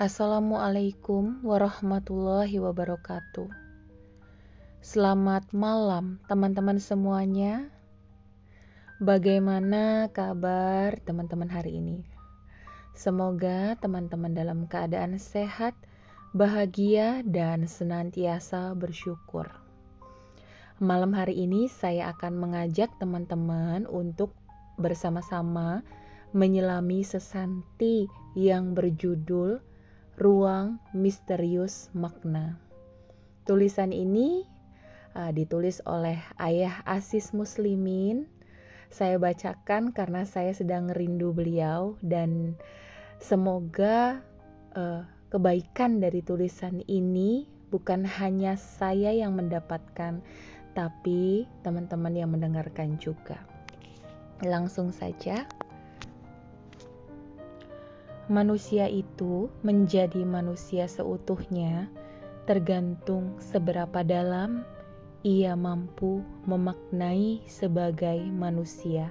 Assalamualaikum warahmatullahi wabarakatuh. Selamat malam, teman-teman semuanya. Bagaimana kabar teman-teman hari ini? Semoga teman-teman dalam keadaan sehat, bahagia, dan senantiasa bersyukur. Malam hari ini, saya akan mengajak teman-teman untuk bersama-sama menyelami sesanti yang berjudul Ruang Misterius Makna. Tulisan ini uh, ditulis oleh Ayah Asis Muslimin. Saya bacakan karena saya sedang rindu beliau dan semoga uh, kebaikan dari tulisan ini bukan hanya saya yang mendapatkan, tapi teman-teman yang mendengarkan juga. Langsung saja manusia itu menjadi manusia seutuhnya tergantung seberapa dalam ia mampu memaknai sebagai manusia.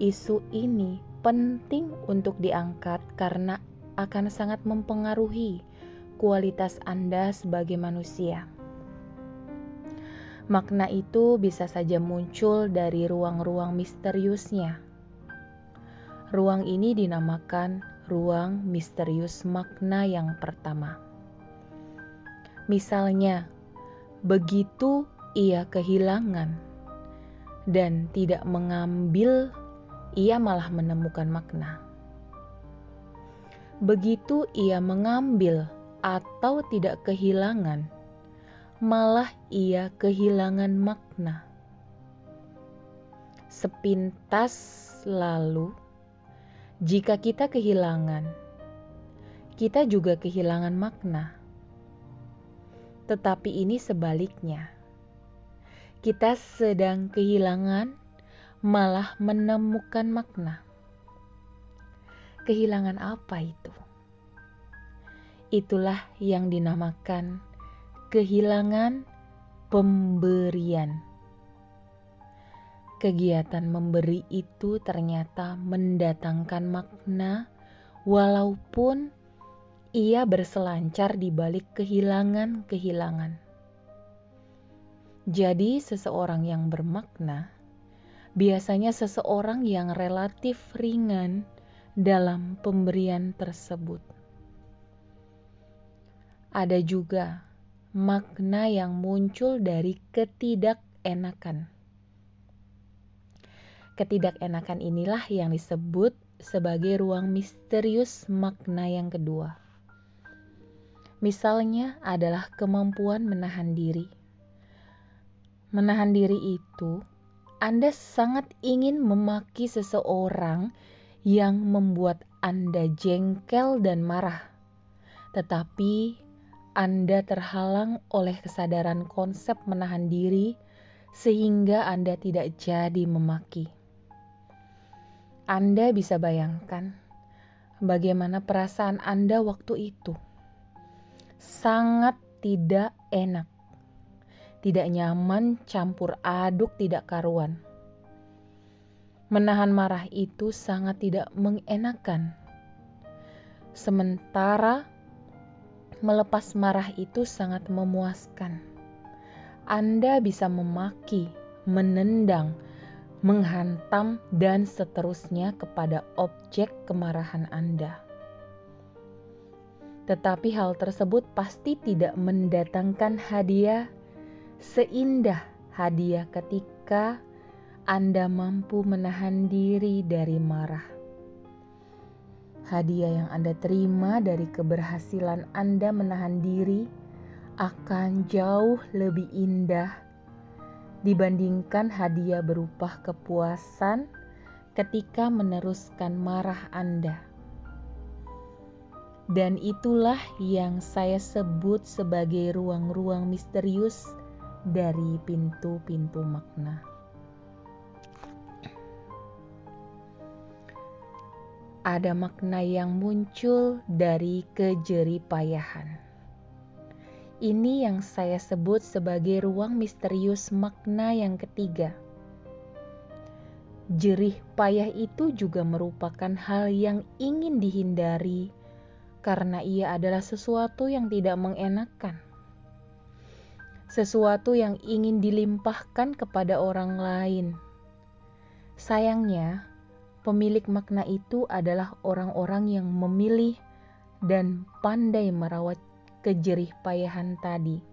Isu ini penting untuk diangkat karena akan sangat mempengaruhi kualitas Anda sebagai manusia. Makna itu bisa saja muncul dari ruang-ruang misteriusnya Ruang ini dinamakan ruang misterius makna yang pertama. Misalnya, begitu ia kehilangan dan tidak mengambil, ia malah menemukan makna. Begitu ia mengambil atau tidak kehilangan, malah ia kehilangan makna. Sepintas lalu, jika kita kehilangan, kita juga kehilangan makna. Tetapi ini sebaliknya. Kita sedang kehilangan, malah menemukan makna. Kehilangan apa itu? Itulah yang dinamakan kehilangan pemberian kegiatan memberi itu ternyata mendatangkan makna, walaupun ia berselancar di balik kehilangan-kehilangan. Jadi, seseorang yang bermakna biasanya seseorang yang relatif ringan dalam pemberian tersebut. Ada juga makna yang muncul dari ketidakenakan Ketidakenakan inilah yang disebut sebagai ruang misterius makna yang kedua. Misalnya adalah kemampuan menahan diri. Menahan diri itu, Anda sangat ingin memaki seseorang yang membuat Anda jengkel dan marah, tetapi Anda terhalang oleh kesadaran konsep menahan diri, sehingga Anda tidak jadi memaki. Anda bisa bayangkan bagaimana perasaan Anda waktu itu. Sangat tidak enak, tidak nyaman, campur aduk, tidak karuan. Menahan marah itu sangat tidak mengenakan. Sementara melepas marah itu sangat memuaskan. Anda bisa memaki, menendang, menghantam, dan seterusnya kepada objek kemarahan Anda. Tetapi hal tersebut pasti tidak mendatangkan hadiah seindah hadiah ketika Anda mampu menahan diri dari marah. Hadiah yang Anda terima dari keberhasilan Anda menahan diri akan jauh lebih indah dibandingkan hadiah berupa kepuasan ketika meneruskan marah Anda. Dan itulah yang saya sebut sebagai ruang-ruang misterius dari pintu-pintu makna. Ada makna yang muncul dari kejeripayahan ini yang saya sebut sebagai ruang misterius makna yang ketiga. Jerih payah itu juga merupakan hal yang ingin dihindari karena ia adalah sesuatu yang tidak mengenakan, sesuatu yang ingin dilimpahkan kepada orang lain. Sayangnya, pemilik makna itu adalah orang-orang yang memilih dan pandai merawat kejerih payahan tadi.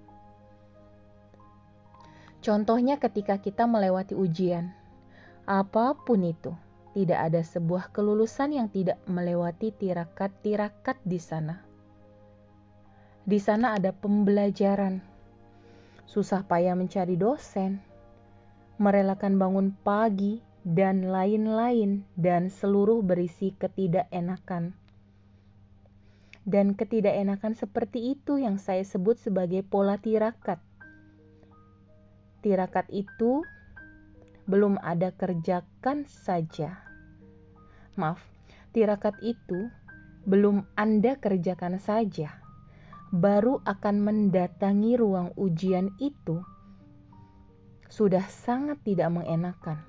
Contohnya ketika kita melewati ujian, apa pun itu, tidak ada sebuah kelulusan yang tidak melewati tirakat-tirakat di sana. Di sana ada pembelajaran, susah payah mencari dosen, merelakan bangun pagi, dan lain-lain, dan seluruh berisi ketidakenakan. Dan ketidakenakan seperti itu yang saya sebut sebagai pola tirakat tirakat itu belum ada kerjakan saja. Maaf, tirakat itu belum Anda kerjakan saja. Baru akan mendatangi ruang ujian itu sudah sangat tidak mengenakan.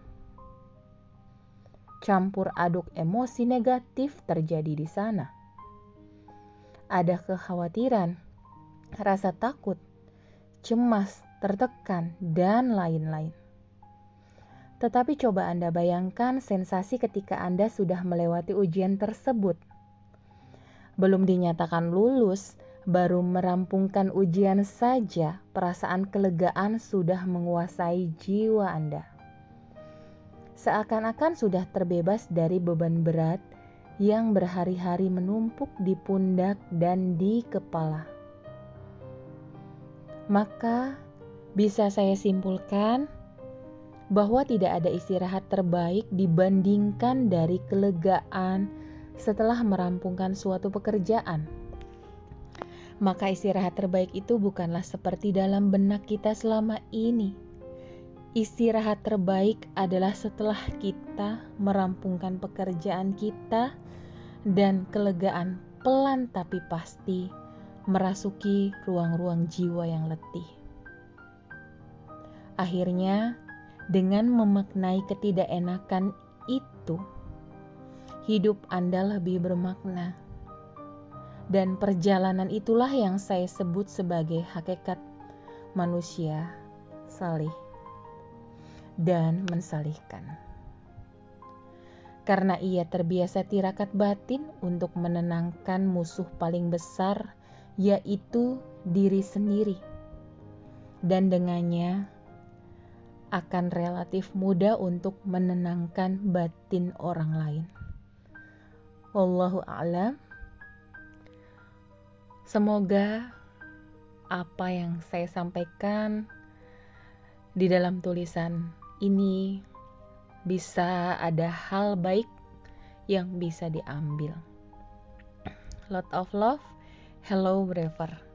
Campur aduk emosi negatif terjadi di sana. Ada kekhawatiran, rasa takut, cemas, tertekan, dan lain-lain. Tetapi coba Anda bayangkan sensasi ketika Anda sudah melewati ujian tersebut. Belum dinyatakan lulus, baru merampungkan ujian saja, perasaan kelegaan sudah menguasai jiwa Anda. Seakan-akan sudah terbebas dari beban berat yang berhari-hari menumpuk di pundak dan di kepala. Maka bisa saya simpulkan bahwa tidak ada istirahat terbaik dibandingkan dari kelegaan setelah merampungkan suatu pekerjaan. Maka istirahat terbaik itu bukanlah seperti dalam benak kita selama ini. Istirahat terbaik adalah setelah kita merampungkan pekerjaan kita dan kelegaan pelan tapi pasti merasuki ruang-ruang jiwa yang letih. Akhirnya, dengan memaknai ketidakenakan itu, hidup Anda lebih bermakna. Dan perjalanan itulah yang saya sebut sebagai hakikat manusia salih dan mensalihkan. Karena ia terbiasa tirakat batin untuk menenangkan musuh paling besar, yaitu diri sendiri. Dan dengannya, akan relatif mudah untuk menenangkan batin orang lain. Wallahu a'lam. Semoga apa yang saya sampaikan di dalam tulisan ini bisa ada hal baik yang bisa diambil. Lot of love. Hello, Brever.